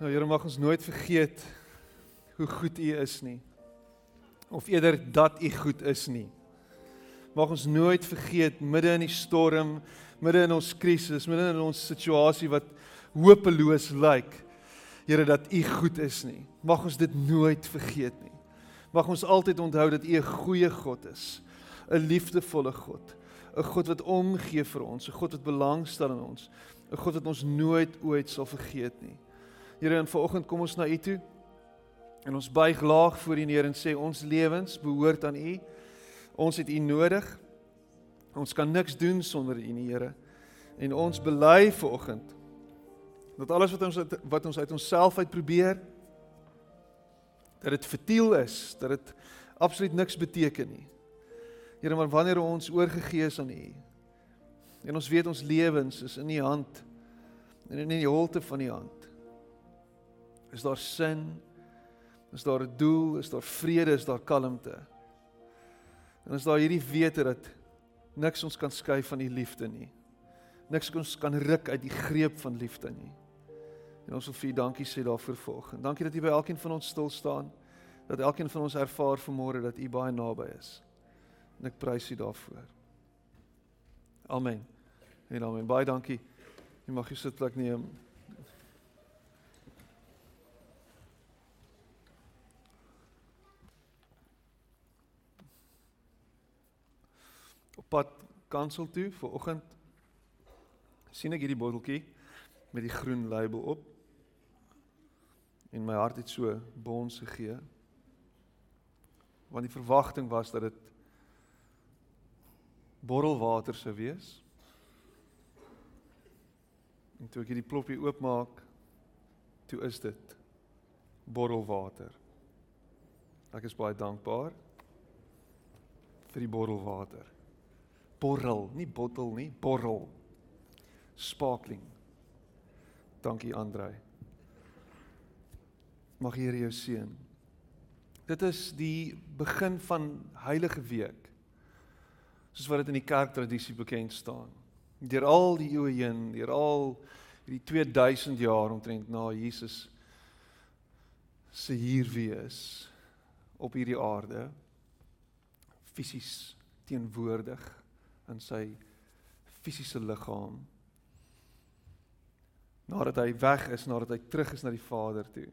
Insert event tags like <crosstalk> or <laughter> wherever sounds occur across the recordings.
Nou Here mag ons nooit vergeet hoe goed U is nie. Of eerder dat U goed is nie. Mag ons nooit vergeet midde in die storm, midde in ons krisis, midde in ons situasie wat hopeloos lyk, Here dat U goed is nie. Mag ons dit nooit vergeet nie. Mag ons altyd onthou dat U 'n goeie God is, 'n liefdevolle God, 'n God wat omgee vir ons, 'n God wat belangstel in ons, 'n God wat ons nooit ooit sal vergeet nie. Here, en vanoggend kom ons na U toe. En ons buig laag voor U neer en sê ons lewens behoort aan U. Ons het U nodig. Ons kan niks doen sonder U nie, Here. En ons bely vanoggend dat alles wat ons wat ons uit onsself uit probeer dat dit vertiel is, dat dit absoluut niks beteken nie. Here, maar wanneer ons oorgegee is aan U en ons weet ons lewens is in U hand en in die holte van U hand. Is daar sin? Is daar 'n doel? Is daar vrede? Is daar kalmte? En is daar hierdie wete dat niks ons kan skei van U liefde nie. Niks ons kan ruk uit die greep van liefde nie. En ons wil vir U dankie sê daarvoor volgens. Dankie dat U by elkeen van ons stil staan. Dat elkeen van ons ervaar vanmôre dat U baie naby is. En ek prys U daarvoor. Amen. En amen. Baie dankie. Jy mag jy sitplek neem. Op pad kansel toe vir oggend sien ek hierdie botteltjie met die groen label op. En my hart het so bons gegee. Want die verwagting was dat dit borrelwater sou wees. En toe ek hierdie ploppie oopmaak, toe is dit borrelwater. Ek is baie dankbaar vir die borrelwater. Borrel, nie bottel nie, borrel. Sparkling. Dankie Andrei. Mag Here jou seën. Dit is die begin van Heilige Week. Soos wat dit in die kerktradisie bekend staan. Deur al die eeue heen, deur al hierdie 2000 jaar omtrent na Jesus se hier wees op hierdie aarde fisies teenwoordig in sy fisiese liggaam nadat hy weg is, nadat hy terug is na die Vader toe,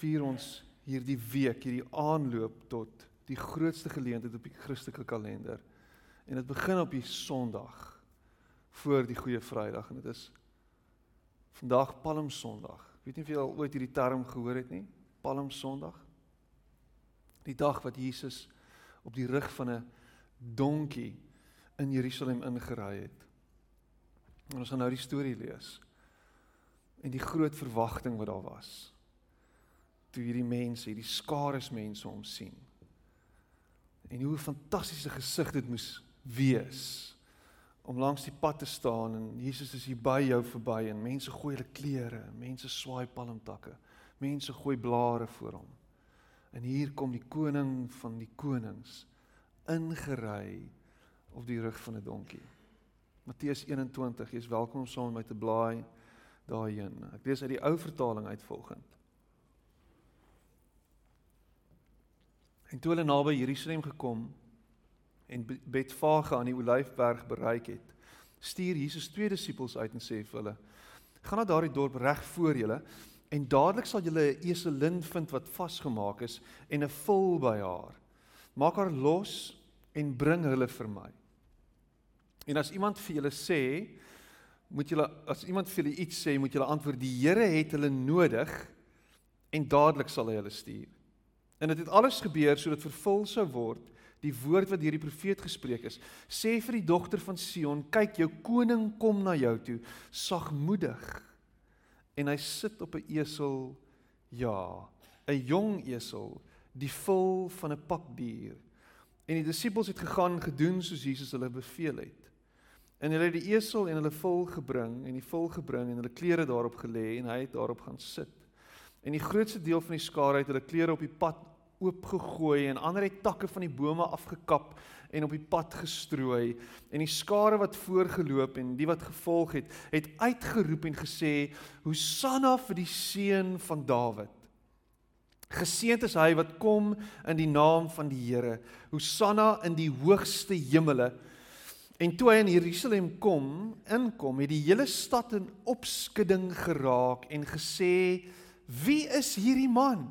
vier ons hierdie week, hierdie aanloop tot die grootste geleentheid op die Christelike kalender. En dit begin op die Sondag voor die Goeie Vrydag en dit is vandag Palm Sondag. Weet nie of jy al ooit hierdie term gehoor het nie? Palm Sondag. Die dag wat Jesus op die rug van 'n donkie in Jerusalem ingery het. En ons gaan nou die storie lees en die groot verwagting wat daar was toe hierdie mense, hierdie skares mense hom sien. En hoe fantastiese gesig dit moes wees om langs die pad te staan en Jesus is hier by jou verby en mense gooi hulle klere, mense swaai palmtakke, mense gooi blare voor hom. En hier kom die koning van die konings ingery op die rug van 'n donkie. Matteus 21, jy's welkom om saam met my te blaai daarheen. Ek lees uit die ou vertaling uit volgend. En toe hulle naby Jerusalem gekom en Betfage aan die Olyfberg bereik het, stuur Jesus twee disippels uit en sê vir hulle: "Gaan na daardie dorp reg voor julle en dadelik sal julle 'n eselin vind wat vasgemaak is en 'n vul by haar. Maak haar los en bring hulle vir my." En as iemand vir julle sê, moet julle as iemand vir julle iets sê, moet julle antwoord die Here het hulle nodig en dadelik sal hy hulle stuur. En dit het alles gebeur sodat vervul sou word die woord wat deur die profeet gespreek is. Sê vir die dogter van Sion, kyk jou koning kom na jou toe, sagmoedig. En hy sit op 'n esel, ja, 'n jong esel, die vul van 'n pakdier. En die disippels het gegaan gedoen soos Jesus hulle beveel het. En hulle het die esel en hulle vul gebring en die vul gebring en hulle klere daarop gelê en hy het daarop gaan sit. En die grootste deel van die skare het hulle klere op die pad oopgegooi en ander het takke van die bome afgekap en op die pad gestrooi en die skare wat voorgeloop en die wat gevolg het, het uitgeroep en gesê: "Hosanna vir die seun van Dawid." Geseënd is hy wat kom in die naam van die Here. Hosanna in die hoogste hemele. En toe hy in Jerusalem kom, inkom, het die hele stad in opskudding geraak en gesê: "Wie is hierdie man?"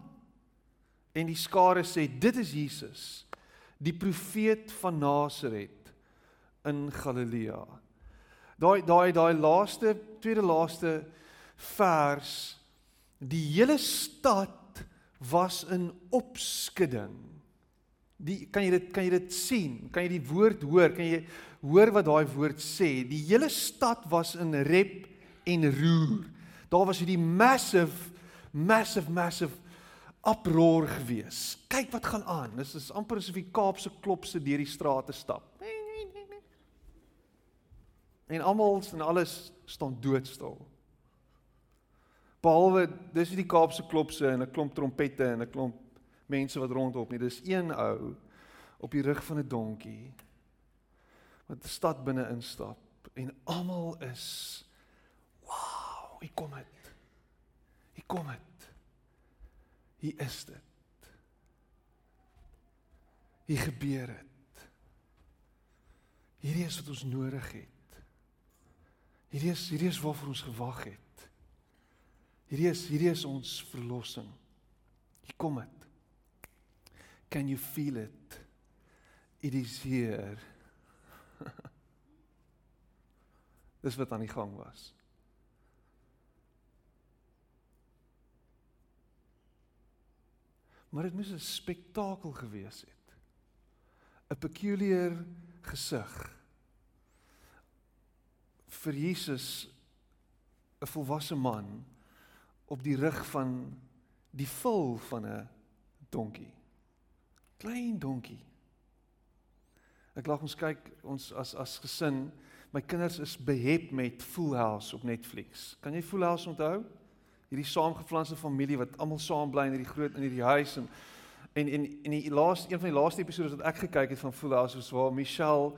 En die skare sê: "Dit is Jesus." die profeet van Nasaret in Galilea. Daai daai daai laaste tweede laaste vers die hele stad was in opskudding. Die kan jy dit kan jy dit sien? Kan jy die woord hoor? Kan jy hoor wat daai woord sê? Die hele stad was in rep en roer. Daar was hierdie massive massive massive uproar gewees. Kyk wat gaan aan. Dis is amper asof die Kaapse klopse deur die strate stap. En almal en alles staan doodstil. Behalwe dis nie die Kaapse klopse en 'n klomp trompette en 'n klomp mense wat rondop nie. Dis een ou op die rug van 'n donkie wat die stad binne instap en almal is wow, hier kom dit. Hier kom dit. Hier is dit. Hier gebeur dit. Hierdie is wat ons nodig het. Hierdie is hierdie is waarvoor ons gewag het. Hierdie is hierdie is ons verlossing. Hier kom dit. Can you feel it? It is here. <laughs> Dis wat aan die gang was. maar dit moes 'n spektakel gewees het. 'n Peculiar gesig vir Jesus 'n volwasse man op die rug van die vul van 'n donkie. Klein donkie. Ek lag ons kyk ons as as gesin, my kinders is behep met Full House op Netflix. Kan jy Full House onthou? hierdie saamgeflanste familie wat almal saam bly in hierdie groot in hierdie huis en en en in die laaste een van die laaste episode wat ek gekyk het van Full House was waar Michelle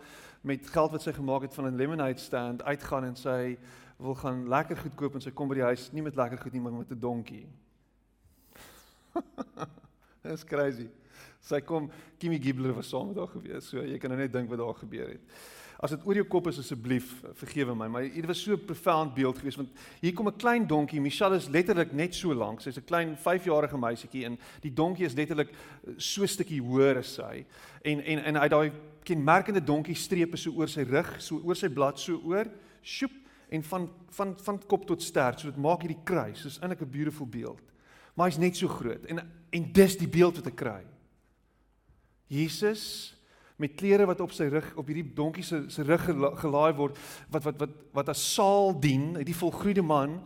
met geld wat sy gemaak het van 'n lemonade stand uitgaan en sy wil gaan lekker goed koop en sy kom by die huis nie met lekker goed nie maar met 'n donkie. <laughs> Dis crazy. Sy kom Kimmy Gibbler was saam met haar gewees. So jy kan nou net dink wat daar gebeur het. As dit oor jou kop is asseblief vergewe my, maar dit was so 'n profound beeld geweest want hier kom 'n klein donkie, Michelle is letterlik net so lank. Sy's 'n klein 5-jarige meisietjie en die donkie is letterlik eh, so 'n stukkie hoër as sy. En en en hy daai kenmerkende donkie strepe so oor sy rug, so oor sy blad so oor, sjoep en van van van kop tot stert. So dit maak hierdie kruis. Dis eintlik 'n beautiful beeld. Maar hy's net so groot en en dis die beeld wat ek kry. Jesus met klere wat op sy rug op hierdie donkie se se rug gelaai word wat wat wat wat as saal dien, die volgroeide man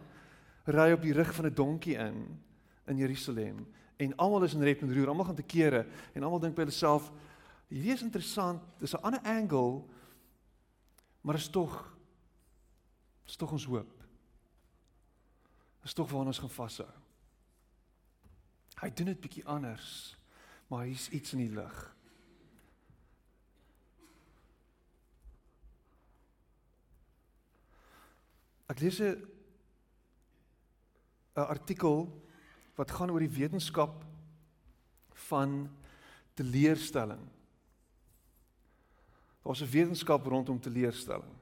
ry op die rug van 'n donkie in in Jerusalem en almal is in rep en roer, almal gaan te kere en almal dink by hulle self hierdie is interessant, dis 'n ander angle maar is tog is tog ons hoop. Is tog waar ons gaan vashou. Hy doen dit bietjie anders, maar hier's iets in die lig. Ek lees 'n 'n artikel wat gaan oor die wetenskap van teleurstelling. Daar's 'n wetenskap rondom teleurstelling.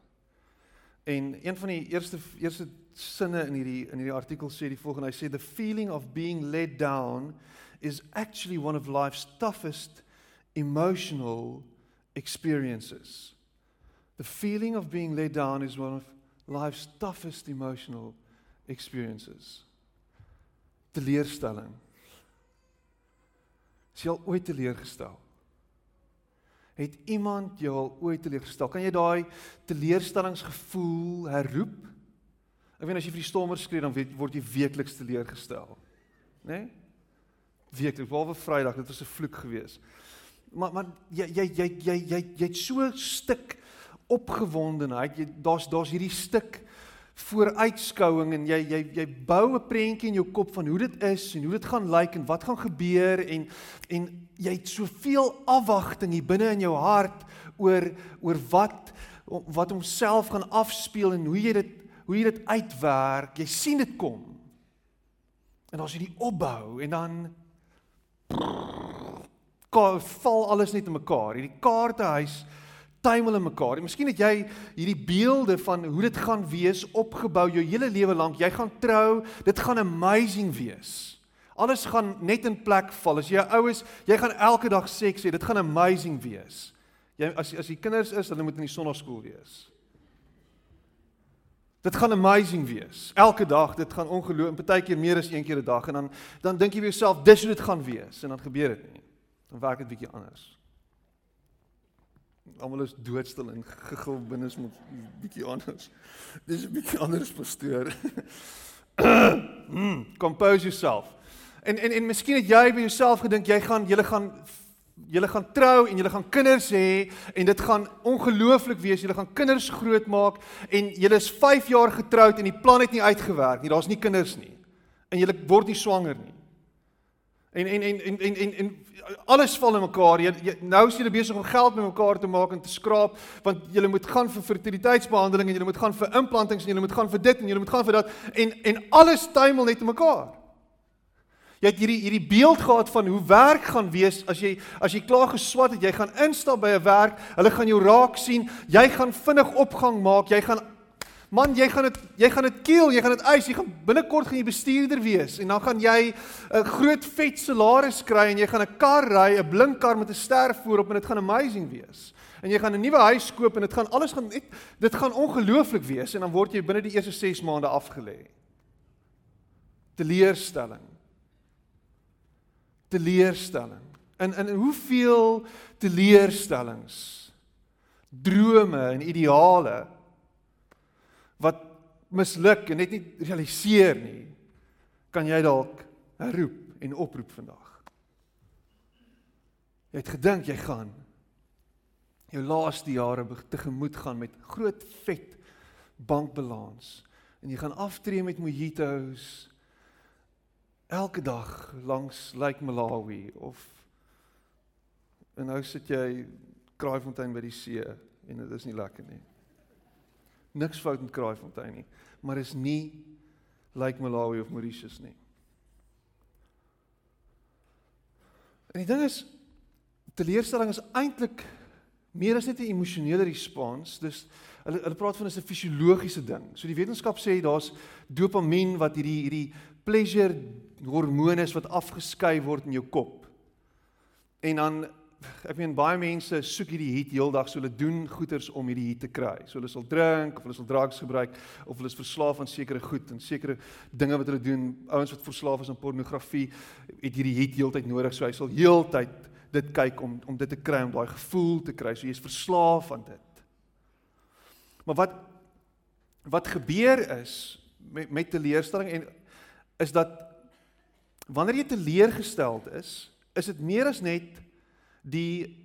En een van die eerste eerste sinne in hierdie in hierdie artikel sê die volgende hy sê the feeling of being let down is actually one of life's toughest emotional experiences. The feeling of being let down is one of life's toughest emotional experiences. Teleurstelling. Is jy al ooit teleurgestel? Het iemand jou al ooit teleurgestel? Kan jy daai teleurstellingsgevoel herroep? Ek weet as jy vir die stommer skree dan word jy weekliks teleurgestel. Né? Nee? Weekliks, behalwe Vrydag, dit was 'n vloek geweest. Maar maar jy jy jy jy jy jy't so stuk opgewondenheid. Jy daar's daar's hierdie stuk vooruitskouing en jy jy jy bou 'n prentjie in jou kop van hoe dit is en hoe dit gaan lyk en wat gaan gebeur en en jy het soveel afwagting hier binne in jou hart oor oor wat wat homself gaan afspeel en hoe jy dit hoe jy dit uitwerk. Jy sien dit kom. En as jy die opbou en dan val alles net in mekaar. Hierdie kaartehuis tuimel in mekaar. En miskien het jy hierdie beelde van hoe dit gaan wees opgebou jou hele lewe lank. Jy gaan trou, dit gaan amazing wees. Alles gaan net in plek val. As jy ou is, jy gaan elke dag seks hê. Dit gaan amazing wees. Jy as as die kinders is, hulle moet in die sonnaskool wees. Dit gaan amazing wees. Elke dag, dit gaan ongelooflik, partykeer meer as een keer 'n dag en dan dan dink jy vir jouself, dis hoe dit gaan wees en dan gebeur dit nie. Dan werk dit bietjie anders almal is doodstil en gegil binne is met bietjie anders. Dis 'n bietjie anders pastoor. <clears throat> Hmm, compose yourself. En en en miskien het jy by jouself gedink jy gaan julle gaan julle gaan trou en julle gaan kinders hê en dit gaan ongelooflik wees. Julle gaan kinders grootmaak en julle is 5 jaar getroud en die plan het nie uitgewerk nie. Daar's nie kinders nie. En julle word nie swanger nie. En en en en en en, en alles val in mekaar. Jy, jy nou is jy besig om geld bymekaar te maak en te skraap want jy moet gaan vir fertiliteitsbehandeling en jy moet gaan vir implantings en jy moet gaan vir dit en jy moet gaan vir dat. En en alles tuimel net in mekaar. Jy het hierdie hierdie beeld gehad van hoe werk gaan wees as jy as jy klaar geswat het, jy gaan instap by 'n werk, hulle gaan jou raak sien, jy gaan vinnig opgang maak, jy gaan Man, jy gaan dit jy gaan dit keel, jy gaan dit eis, jy gaan binnekort gaan jy bestuurder wees en dan gaan jy 'n groot vet salaris kry en jy gaan 'n kar ry, 'n blink kar met 'n ster voorop en dit gaan amazing wees. En jy gaan 'n nuwe huis koop en dit gaan alles gaan net dit gaan ongelooflik wees en dan word jy binne die eerste 6 maande afgelê. Teleurstelling. Teleurstelling. In in hoeveel teleurstellings, drome en ideale wat misluk en net nie realiseer nie, kan jy dalk roep en oproep vandag. Jy het gedink jy gaan jou laaste jare tegemoet gaan met groot vet bankbalans en jy gaan aftree met mojitos elke dag langs Lake Malawi of en nou sit jy Kraaifontein by die see en dit is nie lekker nie niks fout met Kraaifontein nie, maar is nie like Malawi of Mauritius nie. En die ding is teleurstelling is eintlik meer as net 'n emosionele respons. Dis hulle hulle praat van 'n fisiologiese ding. So die wetenskap sê daar's dopamien wat hierdie hierdie pleasure hormone is wat afgeskei word in jou kop. En dan ek meen baie mense soek hierdie heat heeldag so hulle doen goeders om hierdie heat te kry. So hulle sal drink of hulle sal drugs gebruik of hulle is verslaaf aan sekere goed en sekere dinge wat hulle doen. Ouens wat verslaaf is aan pornografie het hierdie heat heeltyd nodig. So hy sal heeltyd dit kyk om om dit te kry om daai gevoel te kry. So jy's verslaaf aan dit. Maar wat wat gebeur is met met teleurstelling en is dat wanneer jy teleurgesteld is, is dit meer as net die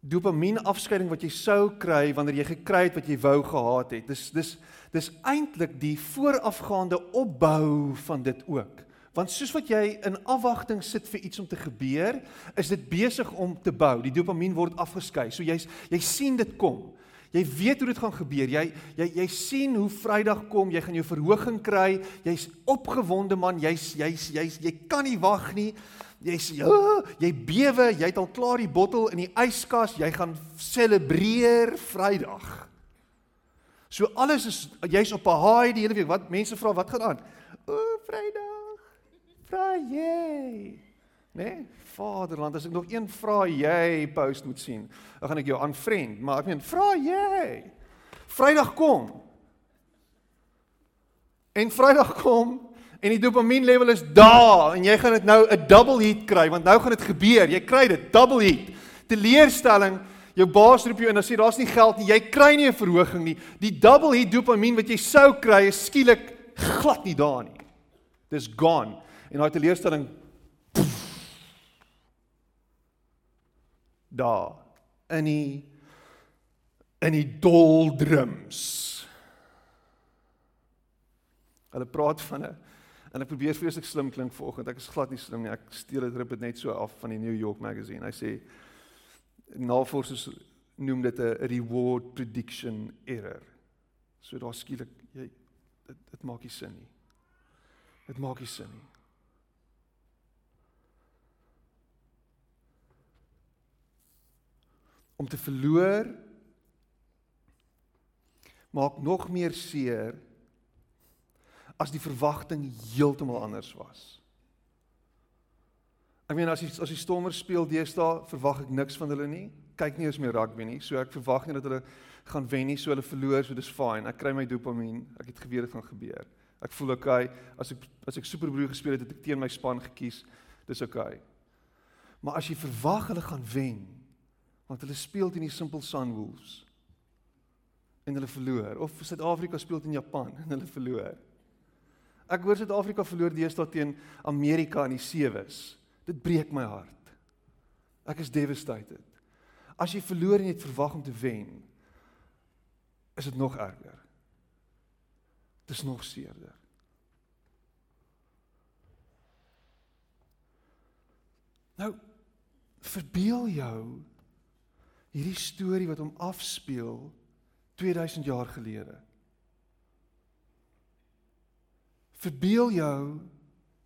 dopamien afskeiding wat jy sou kry wanneer jy gekry het wat jy wou gehad het. Dis dis dis eintlik die voorafgaande opbou van dit ook. Want soos wat jy in afwagting sit vir iets om te gebeur, is dit besig om te bou. Die dopamien word afgeskei. So jy's jy sien dit kom. Jy weet hoe dit gaan gebeur. Jy jy jy sien hoe Vrydag kom, jy gaan jou verhoging kry. Jy's opgewonde man. Jy's jy's jy's jy kan nie wag nie. Jy sê, ja, jy bewe, jy het al klaar die bottel in die yskas, jy gaan selebreer Vrydag. So alles is jy's op 'n high die hele week. Wat mense vra, wat gaan aan? O, Vrydag. Vry jy. Nee, Vaderland, as ek nog een vra jy post moet sien, dan gaan ek jou aanvriend, maar ek meen, vra jy. Vrydag kom. En Vrydag kom en die dopamien level is daar en jy gaan dit nou 'n double hit kry want nou gaan dit gebeur. Jy kry dit double hit. Teleurstelling, jou baas roep jou en dan sê daar's nie geld nie. Jy kry nie 'n verhoging nie. Die double hit dopamien wat jy sou kry is skielik glad nie daar nie. Dis gone. En daai teleurstelling daar in die in die doldrums. Hulle praat van 'n En ek probeer vreeslik slim klink vanoggend. Ek is glad nie slim nie. Ek steel dit rip dit net so af van die New York Magazine. Hy sê Navorsers noem dit 'n reward prediction error. So daar skielik jy dit dit maak nie sin nie. Dit maak nie sin nie. Om te verloor maak nog meer seer as die verwagting heeltemal anders was. Ek meen as jy as die Stormers speel deesdae, verwag ek niks van hulle nie. Kyk nie eens meer rugby nie. So ek verwag nie dat hulle gaan wen nie, so hulle verloor, so dis fyn. Ek kry my dopamien. Ek het geweet dit gaan gebeur. Ek voel okay as ek as ek Superbroer gespeel het, het ek teen my span gekies. Dis okay. Maar as jy verwag hulle gaan wen, want hulle speel teen die Simple Sunwolves en hulle verloor of Suid-Afrika speel teen Japan en hulle verloor. Ek hoor Suid-Afrika verloor deesdae teen Amerika in die sewes. Dit breek my hart. Ek is devastated. As jy verloor en jy het verwag om te wen, is dit nog erger. Dit is nog seerder. Nou verbeel jou hierdie storie wat hom afspeel 2000 jaar gelede. Verbeel jou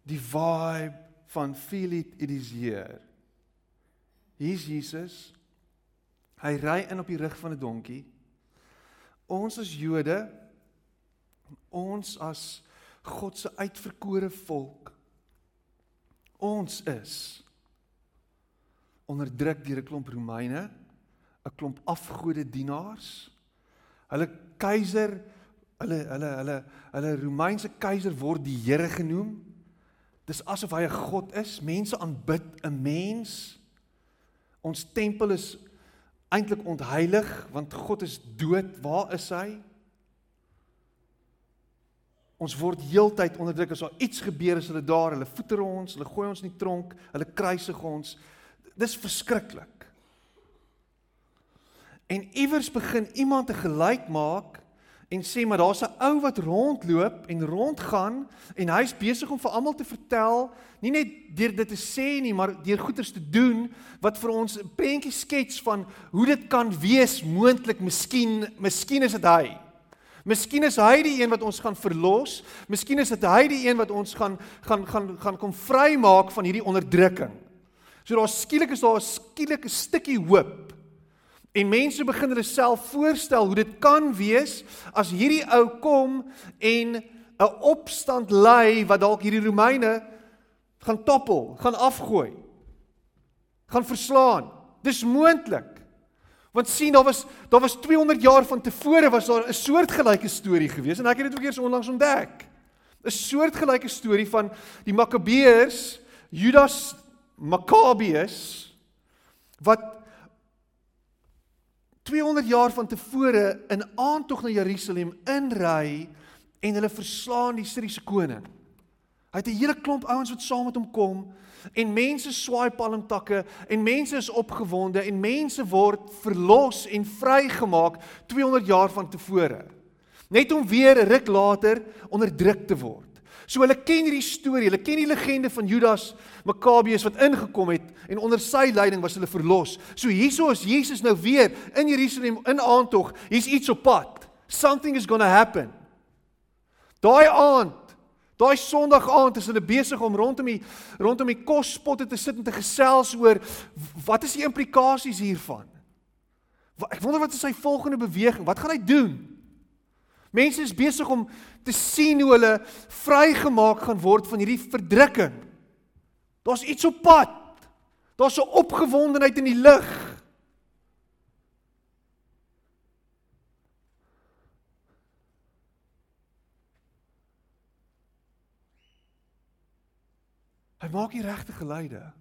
die vibe van feel it it is here. Hier's Jesus. Hy ry in op die rug van 'n donkie. Ons as Jode, ons as God se uitverkore volk, ons is onderdruk deur 'n klomp Romeine, 'n klomp afgode dienaars. Hulle keiser, hulle hulle hulle hulle Romeinse keiser word die Here genoem. Dis asof hy 'n god is. Mense aanbid 'n mens. Ons tempel is eintlik ontheilig want God is dood. Waar is hy? Ons word heeltyd onderdruk as daar iets gebeur as hulle daar, hulle voeter ons, hulle gooi ons in die tronk, hulle kruisig ons. Dis verskriklik. En iewers begin iemand te gelyk maak en sê maar daar's 'n ou wat rondloop en rondgaan en hy's besig om vir almal te vertel, nie net deur dit te sê nie, maar deur goeders te doen wat vir ons 'n prentjie skets van hoe dit kan wees moontlik, miskien, miskien is dit hy. Miskien is hy die een wat ons gaan verlos. Miskien is dit hy die een wat ons gaan gaan gaan gaan kom vrymaak van hierdie onderdrukking. So daar skielik is daar 'n skielike stukkie hoop En mense begin hulle self voorstel hoe dit kan wees as hierdie ou kom en 'n opstand lei wat dalk hierdie Romeine gaan toppel, gaan afgooi. gaan verslaan. Dis moontlik. Want sien, daar was daar was 200 jaar van tevore was daar 'n soortgelyke storie gewees en ek het dit ook eers onlangs ontdek. 'n Soortgelyke storie van die Makabeërs, Judas Maccabeus wat 200 jaar van tevore in aantog na Jerusalem inry en hulle verslaan die Syriese koning. Hy het 'n hele klomp ouens wat saam met hom kom en mense swaai palmtakke en mense is opgewonde en mense word verlos en vrygemaak 200 jaar van tevore. Net om weer 'n ruk later onderdruk te word. So hulle ken hierdie storie, hulle ken die legende van Judas Maccabeus wat ingekom het en onder sy leiding was hulle verlos. So hierso is Jesus nou weer in Jerusalem in aantog. Hier's iets op pad. Something is going to happen. Daai aand, daai Sondag aand is hulle besig om rondom die rondom die kospotte te sit en te gesels oor wat is die implikasies hiervan? Ek wonder wat is sy volgende beweging? Wat gaan hy doen? Mense is besig om te sien hoe hulle vrygemaak gaan word van hierdie verdrukking. Daar's iets op pad. Daar's 'n opgewondenheid in die lug. Hy maak die regte geluide.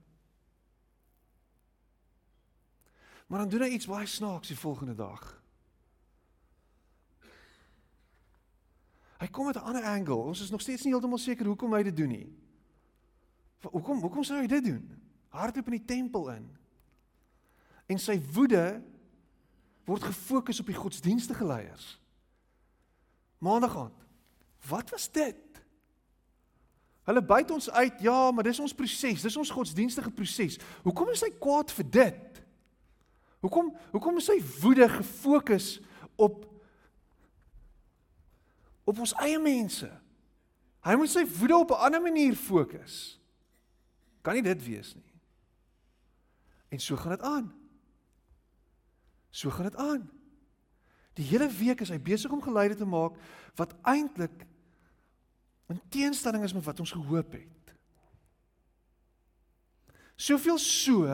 Maar dan doen hy iets baie snaaks die volgende dag. Hy kom met 'n ander angle. Ons is nog steeds nie heeltemal seker hoekom hy dit doen nie. Hoekom hoekom sou hy dit doen? Hardloop in die tempel in. En sy woede word gefokus op die godsdienstige leiers. Maandag aand. Wat was dit? Hulle byt ons uit. Ja, maar dis ons proses. Dis ons godsdienstige proses. Hoekom is hy kwaad vir dit? Hoekom hoekom is sy woede gefokus op op ons eie mense? Hy moet sy woede op 'n ander manier fokus. Kan nie dit wees nie. En so gaan dit aan. So gaan dit aan. Die hele week is hy besig om geluide te maak wat eintlik in teenstelling is met wat ons gehoop het. Soveel so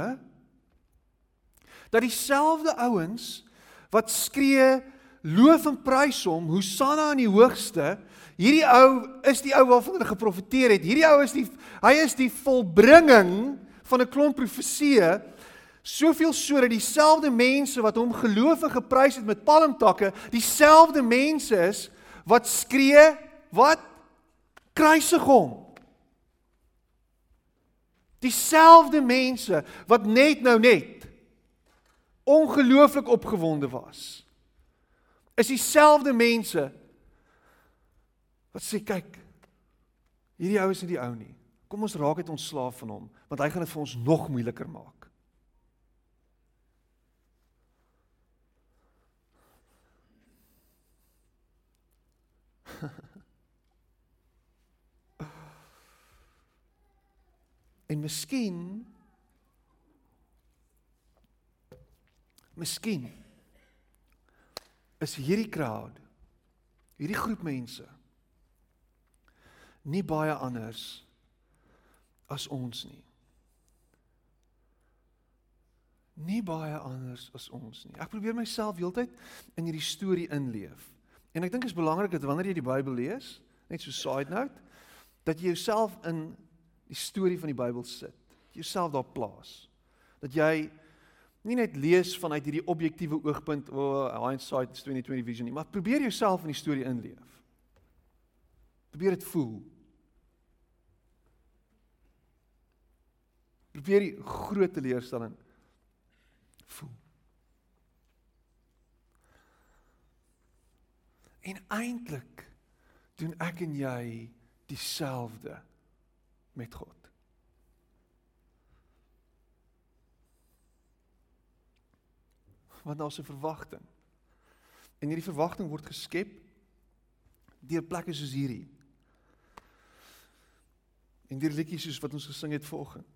dat dieselfde ouens wat skree loof en prys hom Hosanna in die hoogste. Hierdie ou is die ou waarvan hulle geprofeteer het. Hierdie ou is die hy is die volbringing van 'n klomp profeseë. Soveel sodat dieselfde mense wat hom geloof en geprys het met palmtakke dieselfde mense is wat skree wat? Kruisig hom. Dieselfde mense wat net nou net ongelooflik opgewonde was. Is dieselfde mense wat sê kyk, hierdie ou is nie die ou nie. Kom ons raak uit ons slaaf van hom, want hy gaan dit vir ons nog moeiliker maak. <laughs> en miskien Miskien is hierdie crowd, hierdie groep mense nie baie anders as ons nie. Nie baie anders as ons nie. Ek probeer myself heeltyd in hierdie storie inleef. En ek dink dit is belangrik dat wanneer jy die Bybel lees, net so side note, dat jy jouself in die storie van die Bybel sit. Jouself daar plaas. Dat jy nie net lees vanuit hierdie objektiewe oogpunt o oh, hindsight 2020 vision nie, maar probeer jouself in die storie inleef. Probeer dit voel. Probeer die groot teleurstelling voel. En eintlik doen ek en jy dieselfde met God. Want daar's 'n verwagting. En hierdie verwagting word geskep deur plekke soos hierdie. En deur liedjies soos wat ons gesing het vanoggend.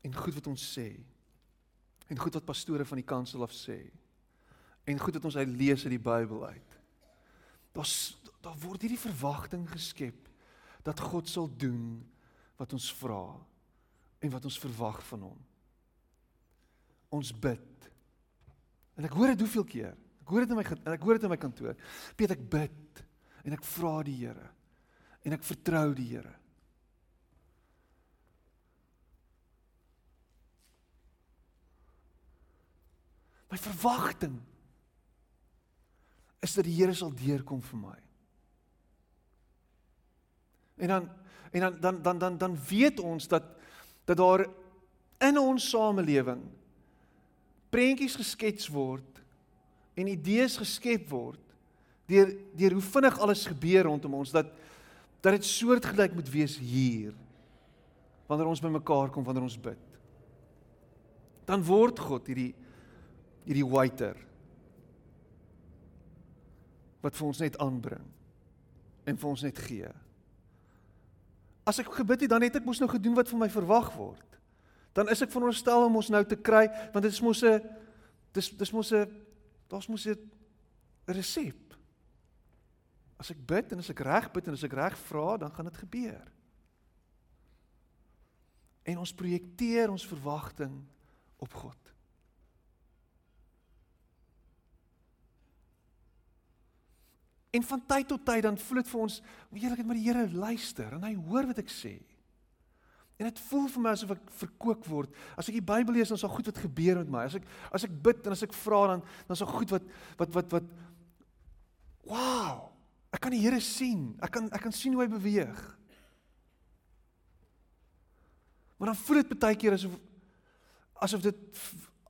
En goed wat ons sê. En goed wat pastore van die kansel af sê. En goed wat ons uit lees uit die Bybel uit. Daar's daar word hierdie verwagting geskep dat God sal doen wat ons vra en wat ons verwag van hom. Ons bid En ek hoor dit hoeveel keer. Ek hoor dit in my en ek hoor dit in my kantoor. Piet ek bid en ek vra die Here en ek vertrou die Here. My verwagting is dat die Here sal deurkom vir my. En dan en dan dan dan dan dan weet ons dat dat daar in ons samelewing prentjies geskets word en idees geskep word deur deur hoe vinnig alles gebeur rondom ons dat dat dit soortgelyk moet wees hier wanneer ons bymekaar kom wanneer ons bid dan word God hierdie hierdie waiter wat vir ons net aanbring en vir ons net gee. As ek gebid het, dan het ek mos nou gedoen wat van my verwag word dan is ek veronderstel om ons nou te kry want dit is mos 'n dis dis mos 'n daar's mos 'n resep. As ek bid en as ek reg bid en as ek reg vra, dan gaan dit gebeur. En ons projekteer ons verwagting op God. En van tyd tot tyd dan voel dit vir ons, eerlikheid maar die Here luister en hy hoor wat ek sê. En dit voel vir my asof ek verkoop word. As ek die Bybel lees, dan is daar goed wat gebeur met my. As ek as ek bid en as ek vra dan dan is daar goed wat wat wat wat Wow! Ek kan die Here sien. Ek kan ek kan sien hoe hy beweeg. Maar dan voel dit baie keer asof asof dit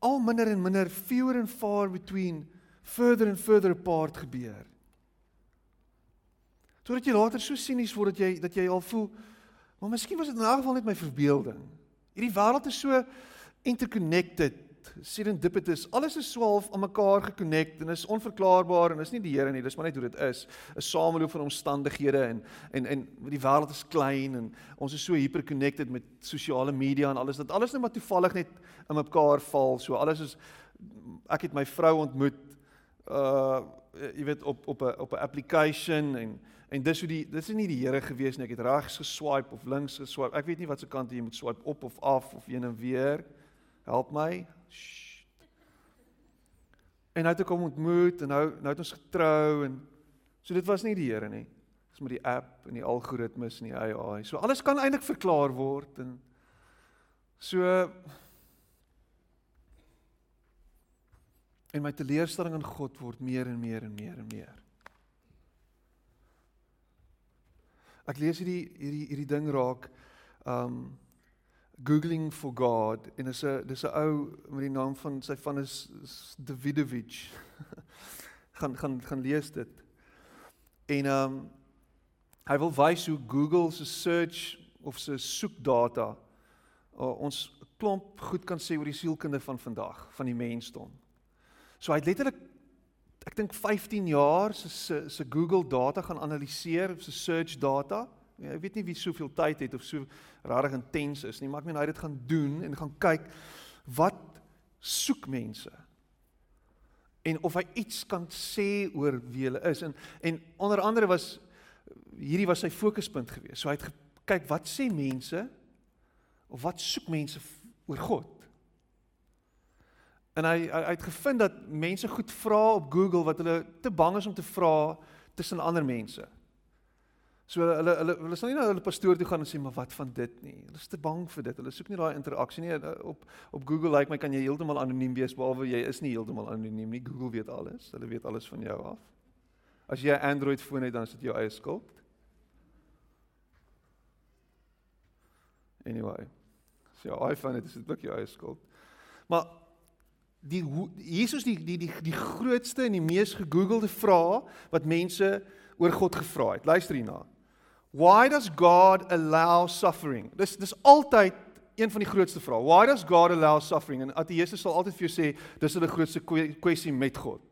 al minder en minder fewer and far between further and further apart gebeur. Totdat jy later so sinies word dat jy dat jy al voel Maar miskien was dit in elk geval net my verbeelding. Hierdie wêreld is so interconnected serendipitous. Alles is swaalf aan mekaar gekonnekt en is onverklaarbaar en is nie die Here nie, dis maar net hoe dit is. 'n Sameloop van omstandighede en en en die wêreld is klein en ons is so hyperconnected met sosiale media en alles dat alles net maar toevallig net in mekaar val. So alles is ek het my vrou ontmoet uh jy weet op op 'n op 'n application en en dis hoe die dis is nie die Here gewees nie. Ek het regs geswipe of links geswipe. Ek weet nie wat se kant jy moet swipe op of af of heen en weer. Help my. Shh. En nou het ek hom ontmoet en nou nou het ons getrou en so dit was nie die Here nie. Dis met die app en die algoritmes en die AI. So alles kan eintlik verklaar word en so En my teleurstelling in God word meer en meer en meer en meer. Ek lees hierdie hierdie hierdie ding raak um googling for God en is 'n dis 'n ou met die naam van sy van is, is Davidovich. <laughs> gaan gaan gaan lees dit. En um hy wil wys hoe Google se search of se soekdata uh, ons klomp goed kan sê oor die sielkunde van vandag, van die mensdom. So hy het letterlik ek dink 15 jaar se se se Google data gaan analiseer, se search data. Ja, ek weet nie wie soveel tyd het of so regtig intens is nie, maar ek meen hy het dit gaan doen en gaan kyk wat soek mense en of hy iets kan sê oor wie hulle is en en onder andere was hierdie was sy fokuspunt geweest. So hy het gekyk wat sê mense of wat soek mense oor God. En hy hy het gevind dat mense goed vra op Google wat hulle te bang is om te vra tussen ander mense. So hulle hulle hulle sal nie na hulle pastoor toe gaan en sê maar wat van dit nie. Hulle is te bang vir dit. Hulle soek nie daai interaksie nie. Op op Google like my kan jy heeltemal anoniem wees behalwe jy is nie heeltemal anoniem nie. Google weet alles. Hulle weet alles van jou af. As jy 'n Android foon het dan is dit jou eie skuld. Anyway. So jou iPhone het is dit ook jou eie skuld. Maar die Jesus die die die die grootste en die mees gegoogelde vraag wat mense oor God gevra het. Luister hierna. Why does God allow suffering? Dis dis altyd een van die grootste vrae. Why does God allow suffering? En ateëste sal altyd vir jou sê dis hulle grootste kwessie met God.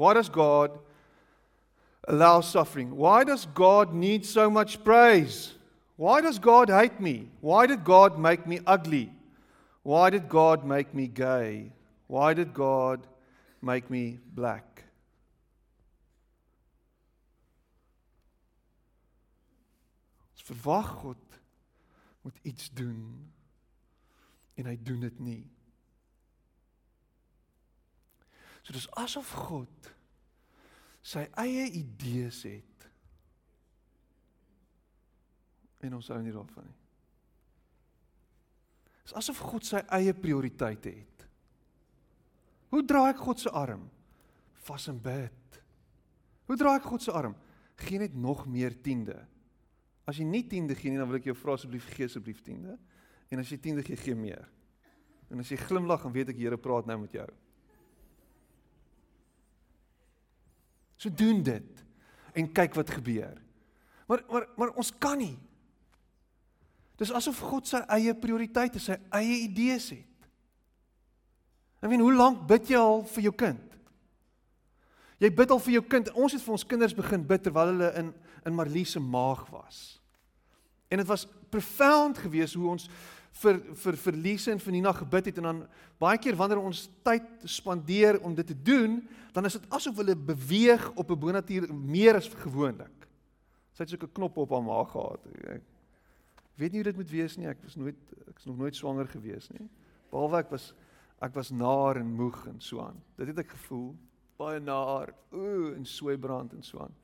Why does God allow suffering? Why does God need so much praise? Why does God hate me? Why did God make me ugly? Why did God make me gay? Why did God make me black? Ons verwag God moet iets doen en hy doen dit nie. So dis asof God sy eie idees het. En ons hou nie daarvan nie. Dis asof God sy eie prioriteite het. Hoe draai ek God se arm? Vas en bid. Hoe draai ek God se arm? Gee net nog meer tiende. As jy nie tiende gee nie, dan wil ek jou vra asseblief gee asseblief tiende. En as jy tiende gee, gee meer. En as jy glimlag, dan weet ek die Here praat nou met jou. So doen dit en kyk wat gebeur. Maar maar maar ons kan nie. Dis asof God sy eie prioriteite, sy eie idees het. Ek weet hoe lank bid jy al vir jou kind? Jy bid al vir jou kind. Ons het vir ons kinders begin bid terwyl hulle in in Marlie se maag was. En dit was profound geweest hoe ons vir vir vir Lise en vir Nina gebid het en dan baie keer wanneer ons tyd spandeer om dit te doen, dan is dit asof hulle beweeg op 'n bonatuur meer as gewoonlik. Sy het so 'n knop op haar maag gehad. Ek weet nie hoe dit moet wees nie. Ek was nooit ek is nog nooit swanger gewees nie. Behalwe ek was Ek was naar en moeg en so aan. Dit het ek gevoel, baie naar, ooh en sweebrand en so aan.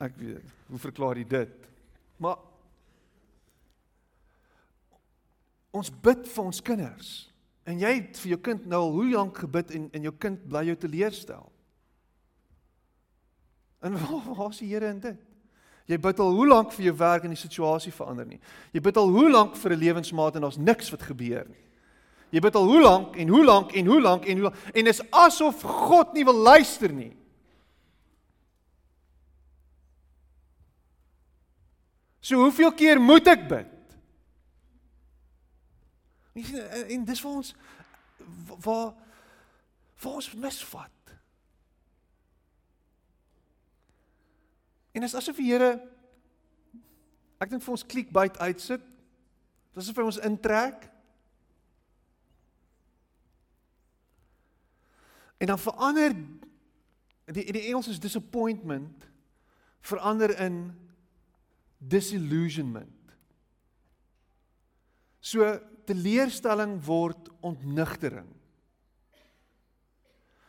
Ek weet, hoe verklaar jy dit? Maar ons bid vir ons kinders. En jy het vir jou kind nou al hoe lank gebid en en jou kind bly jou teleurstel. En <laughs> waar, is die Here in dit? Jy bid al hoe lank vir jou werk en die situasie verander nie. Jy bid al hoe lank vir 'n lewensmaat en daar's niks wat gebeur nie. Jy bid al hoe lank en hoe lank en hoe lank en hoe lank en is asof God nie wil luister nie. So hoeveel keer moet ek bid? Sien en, dis vir ons waar waar ons misvat. En is asof die Here ek dink vir ons clickbait uitsit. Dis asof hy ons intrek. En dan verander die die Engels is disappointment verander in disillusionment. So teleurstelling word ontnigtering.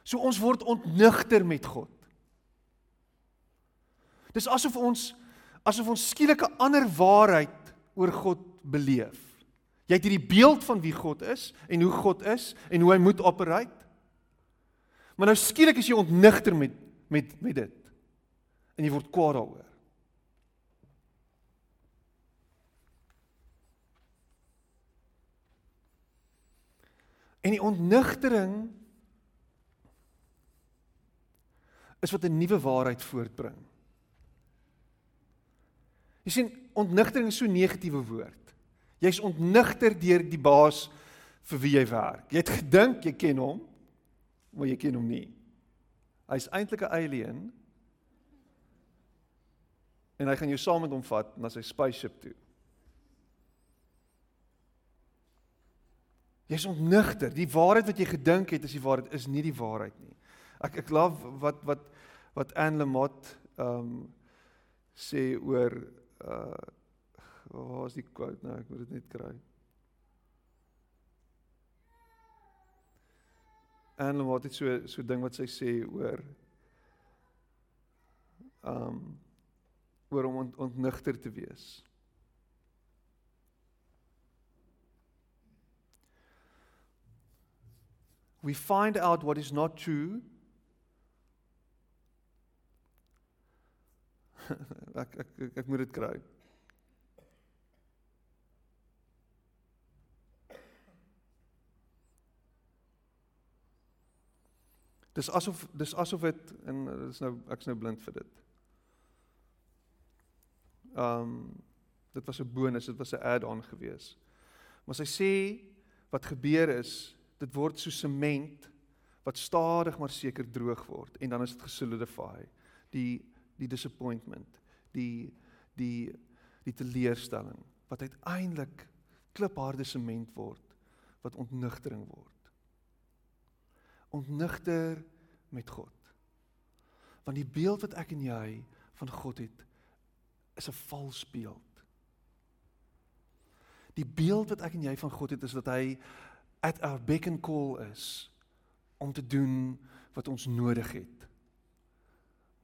So ons word ontnigter met God. Dis asof ons asof ons skielik 'n ander waarheid oor God beleef. Jy het hierdie beeld van wie God is en hoe God is en hoe hy moet operate. Maar nou skielik is jy ontnigter met met met dit. En jy word kwaad daaroor. En die ontnigtering is wat 'n nuwe waarheid voortbring. Jy sien, ontnigtering is so 'n negatiewe woord. Jy's ontnigter deur die baas vir wie jy werk. Jy het gedink jy ken hom, maar jy ken hom nie. Hy's eintlik 'n alien. En hy gaan jou saam met hom vat na sy spaceship toe. Jy's ontnigter. Die waarheid wat jy gedink het is die waarheid is nie die waarheid nie. Ek ek love wat wat wat Anne Lamott ehm um, sê oor uh waar is die quote nou? Ek moet dit net kry. Anne wat dit so so ding wat sy sê oor um oor om ont, ontnigter te wees. We find out what is not true. <laughs> ek ek ek, ek moet dit kry. Dis asof dis asof dit en dis nou ek's nou blind vir dit. Um dit was 'n bonus, dit was 'n add-on gewees. Maar sy sê wat gebeur is, dit word so sement wat stadig maar seker droog word en dan is dit gesolidify. Die die disappointment, die die die teleurstelling wat uiteindelik klipharde sement word wat ontnigtering word ontnigter met God. Want die beeld wat ek en jy van God het is 'n vals beeld. Die beeld wat ek en jy van God het is dat hy at our beck and call is om te doen wat ons nodig het.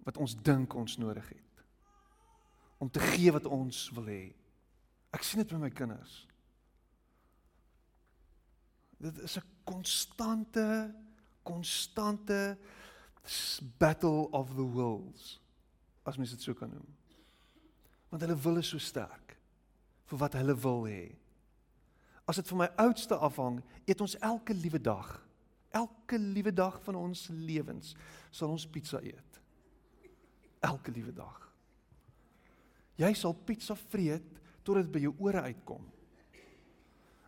Wat ons dink ons nodig het. Om te gee wat ons wil hê. Ek sien dit by my kinders. Dit is 'n konstante konstante battle of the wills as mens dit so kan noem. Want hulle wil is so sterk vir wat hulle wil hê. As dit van my oudste afhang, eet ons elke liewe dag, elke liewe dag van ons lewens sal ons pizza eet. Elke liewe dag. Jy sal pizza vreet tot dit by jou ore uitkom.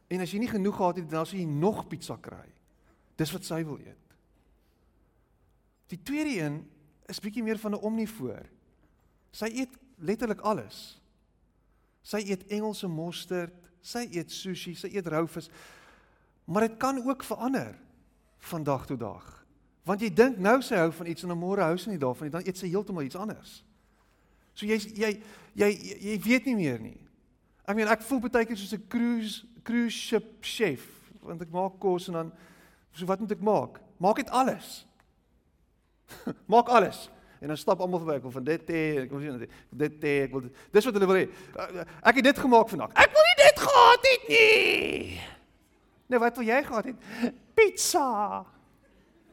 En as jy nie genoeg gehad het, dan sal jy nog pizza kry. Dis wat sy wil eet. Die tweede een is bietjie meer van 'n omnivoor. Sy eet letterlik alles. Sy eet Engelse mosterd, sy eet sushi, sy eet rou vis. Maar dit kan ook verander van dag tot dag. Want jy dink nou sy hou van iets en môre hou sy nie daarvan nie, dan eet sy heeltemal iets anders. So jy jy jy jy weet nie meer nie. Ek meen ek voel baie keer soos 'n cruise cruise ship chef want ek maak kos en dan so wat moet ek maak? Maak dit alles. <laughs> Maak alles. En dan stap almal verby, ek wil van dit hê, ek wil sien dit hê, ek wil dit. Dis wat hulle wil hê. Ek het dit gemaak vandag. Ek wil nie dit gehad het nie. Nou wat wil jy gehad het? Pizza.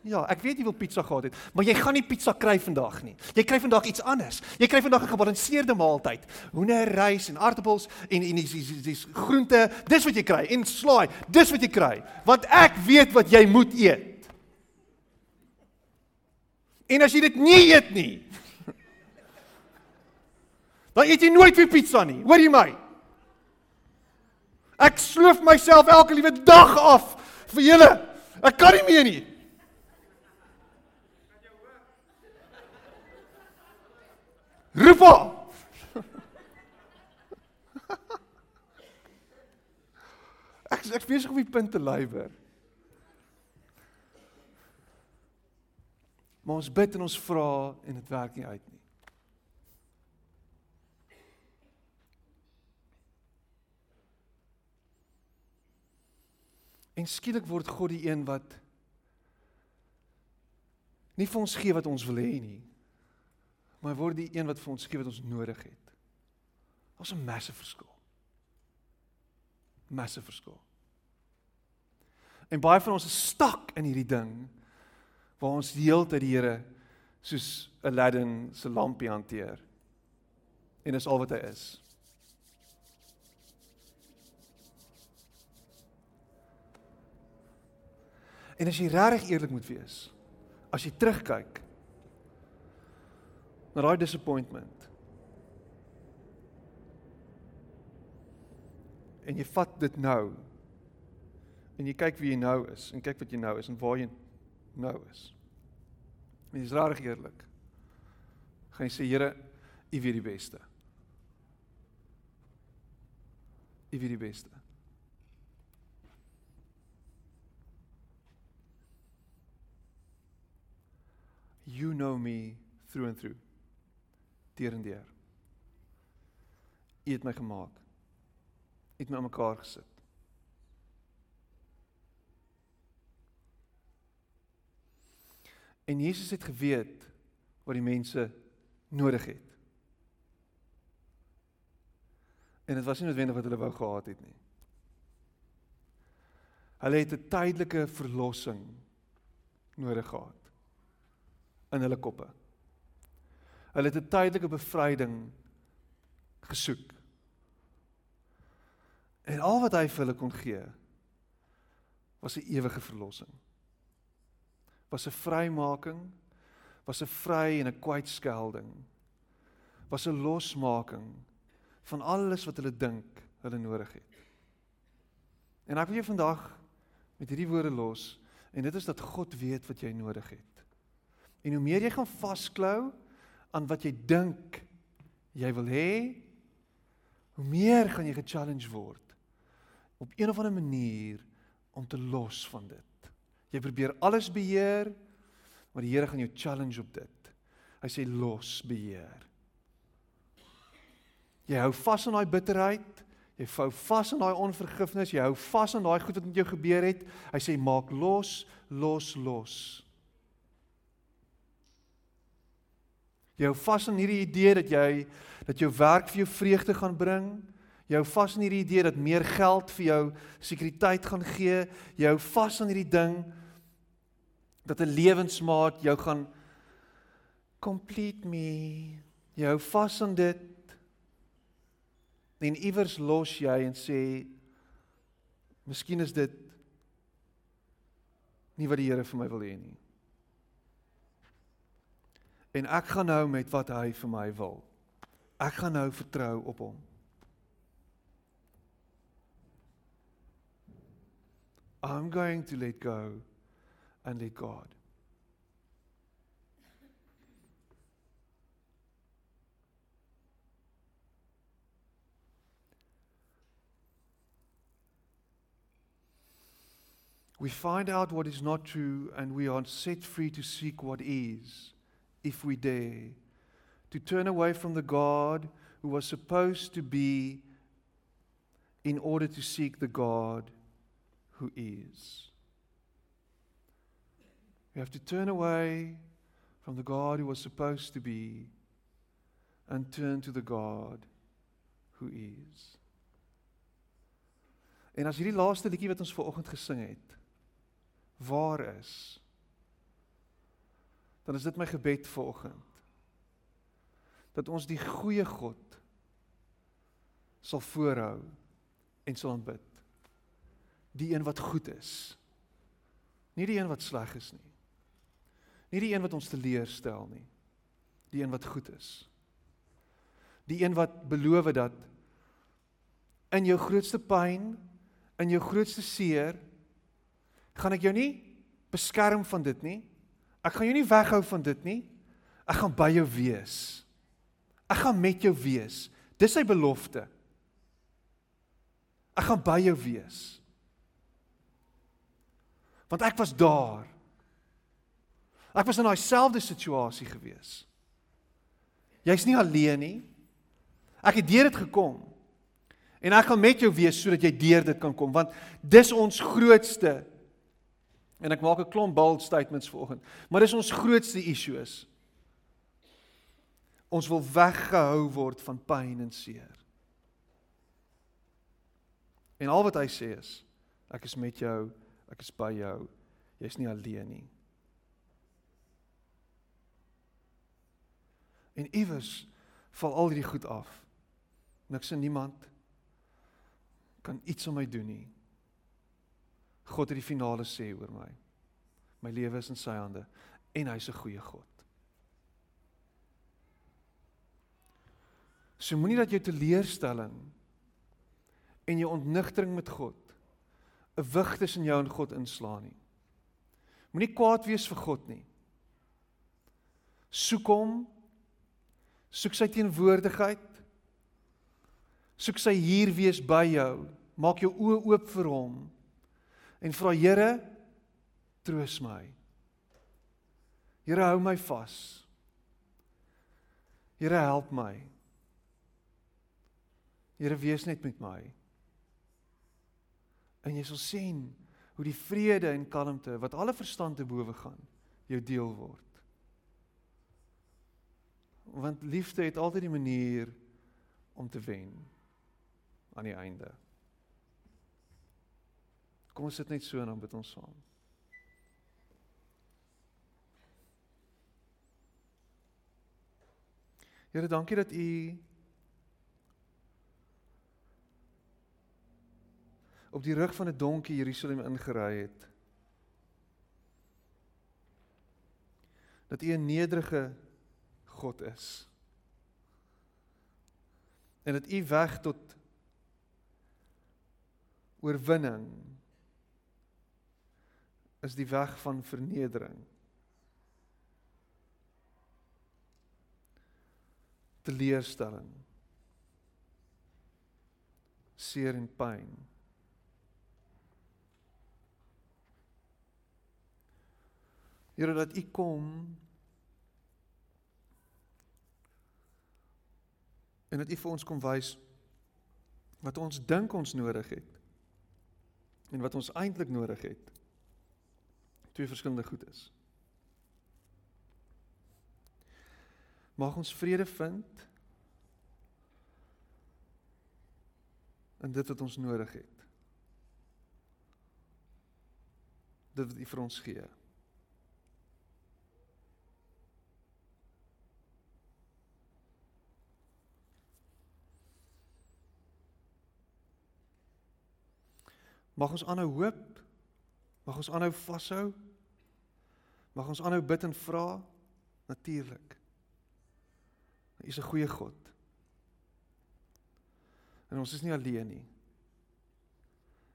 Ja, ek weet jy wil pizza gehad het, maar jy gaan nie pizza kry vandag nie. Jy kry vandag iets anders. Jy kry vandag 'n gebalanseerde maaltyd. Hoender, rys en aartappels en en dis dis dis groente. Dis wat jy kry en slaai. Dis wat jy kry. Want ek weet wat jy moet eet. En as jy dit nie eet nie, dan eet jy nooit weer pizza nie. Hoor jy my? Ek sloof myself elke liewe dag af vir julle. Ek kan nie meer nie. Roep hom. Ek ek besig om die punt te lywer. Maar ons bid en ons vra en dit werk nie uit nie. En skielik word God die een wat nie vir ons gee wat ons wil hê nie. Maar word die een wat vir ons gee wat ons nodig het. Daar's 'n massive verskil. Massive verskil. En baie van ons is stak in hierdie ding waar ons die hele tyd die Here soos Aladdin se lampie hanteer. En dis al wat hy is. En as jy regtig eerlik moet wees, as jy terugkyk na daai disappointment en jy vat dit nou en jy kyk wie jy nou is en kyk wat jy nou is en waar jy nou is. En jy's regtig eerlik. Gaan jy sê Here, U weet die beste. U weet die beste. You know me through and through. Deur en deur. U het my gemaak. U het my aan mekaar gesit. En Jesus het geweet wat die mense nodig het. En dit was nie noodwendig wat hulle wou gehad het nie. Hulle het 'n tydelike verlossing nodig gehad in hulle koppe. Hulle het 'n tydelike bevryding gesoek. En al wat hy vir hulle kon gee was 'n ewige verlossing. Was 'n vrymaking, was 'n vry en 'n kwytskelding. Was 'n losmaking van alles wat hulle dink hulle nodig het. En ek wil jou vandag met hierdie woorde los en dit is dat God weet wat jy nodig het. En hoe meer jy gaan vasklou aan wat jy dink jy wil hê, hoe meer gaan jy ge-challenge word op een of ander manier om te los van dit. Jy probeer alles beheer, maar die Here gaan jou challenge op dit. Hy sê los beheer. Jy hou vas aan daai bitterheid, jy hou vas aan daai onvergifnis, jy hou vas aan daai goed wat met jou gebeur het. Hy sê maak los, los, los. Jy hou vas aan hierdie idee dat jy dat jou werk vir jou vreugde gaan bring. Jy hou vas aan hierdie idee dat meer geld vir jou sekuriteit gaan gee. Jy hou vas aan hierdie ding dat 'n lewensmaat jou gaan complete me. Jy hou vas aan dit. En iewers los jy en sê Miskien is dit nie wat die Here vir my wil hê nie en ek gaan nou met wat hy vir my wil. Ek gaan nou vertrou op hom. I'm going to let go and let God. We find out what is not true and we are set free to seek what is if we dare, to turn away from the God who was supposed to be in order to seek the God who is. We have to turn away from the God who was supposed to be and turn to the God who is. En as hierdie laaste liedjie wat ons ver oggend gesing het waar is dan is dit my gebed vanoggend dat ons die goeie God sal voorhou en sal aanbid. Die een wat goed is. Nie die een wat sleg is nie. Nie die een wat ons teleurstel nie. Die een wat goed is. Die een wat beloof dat in jou grootste pyn, in jou grootste seer, gaan ek jou nie beskerm van dit nie. Ek gaan jou nie weghou van dit nie. Ek gaan by jou wees. Ek gaan met jou wees. Dis sy belofte. Ek gaan by jou wees. Want ek was daar. Ek was in daai selfde situasie gewees. Jy's nie alleen nie. Ek het deur dit gekom. En ek gaan met jou wees sodat jy deur dit kan kom want dis ons grootste en ek maak 'n klomp bold statements vanoggend, maar dis ons grootste issue is. Ons wil weggehou word van pyn en seer. En al wat hy sê is ek is met jou, ek is by jou. Jy's nie alleen nie. En iewers val al hierdie goed af. Niks en niemand kan iets aan my doen nie. God het die finale sê oor my. My lewe is in sy hande en hy's 'n goeie God. So moenie dat jou teleurstelling en jou ontnigtering met God 'n wig tussen jou en God inslaan nie. Moenie kwaad wees vir God nie. Soek hom. Soek sy teenwoordigheid. Soek sy hier wees by jou. Maak jou oë oop vir hom en vra Here troos my. Here hou my vas. Here help my. Here wees net met my. En jy sal sien hoe die vrede en kalmte wat alle verstand te bowe gaan jou deel word. Want liefde het altyd die manier om te wen aan die einde. Kom ons sit net so en dan bid ons saam. Here, dankie dat U op die rug van 'n donkie Jerusalem ingery het. Dat U 'n nederige God is. En dat U weg tot oorwinning is die weg van vernedering. Teleurstelling. Seer en pyn. Here dat U kom en dat U vir ons kom wys wat ons dink ons nodig het en wat ons eintlik nodig het. Twee verskillende goed is. Mag ons vrede vind in dit wat ons nodig het. Dit wat U vir ons gee. Mag ons aanhou hoop. Mag ons aanhou vashou. Mag ons aanhou bid en vra natuurlik. U is 'n goeie God. En ons is nie alleen nie.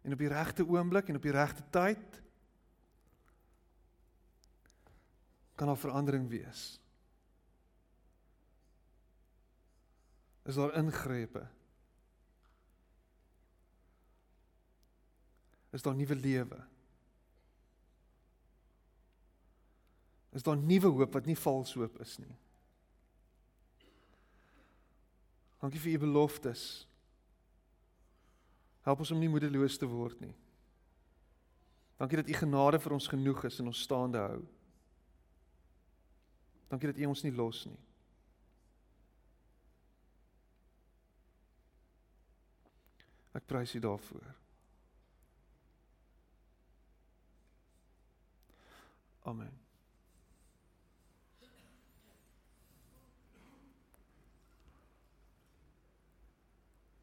En op die regte oomblik en op die regte tyd kan daar verandering wees. Is daar ingrepe? Is daar nuwe lewe. Is daar nuwe hoop wat nie vals hoop is nie. Dankie vir u beloftes. Help ons om nie moedeloos te word nie. Dankie dat u genade vir ons genoeg is en ons staande hou. Dankie dat u ons nie los nie. Ek prys u daarvoor. Amen.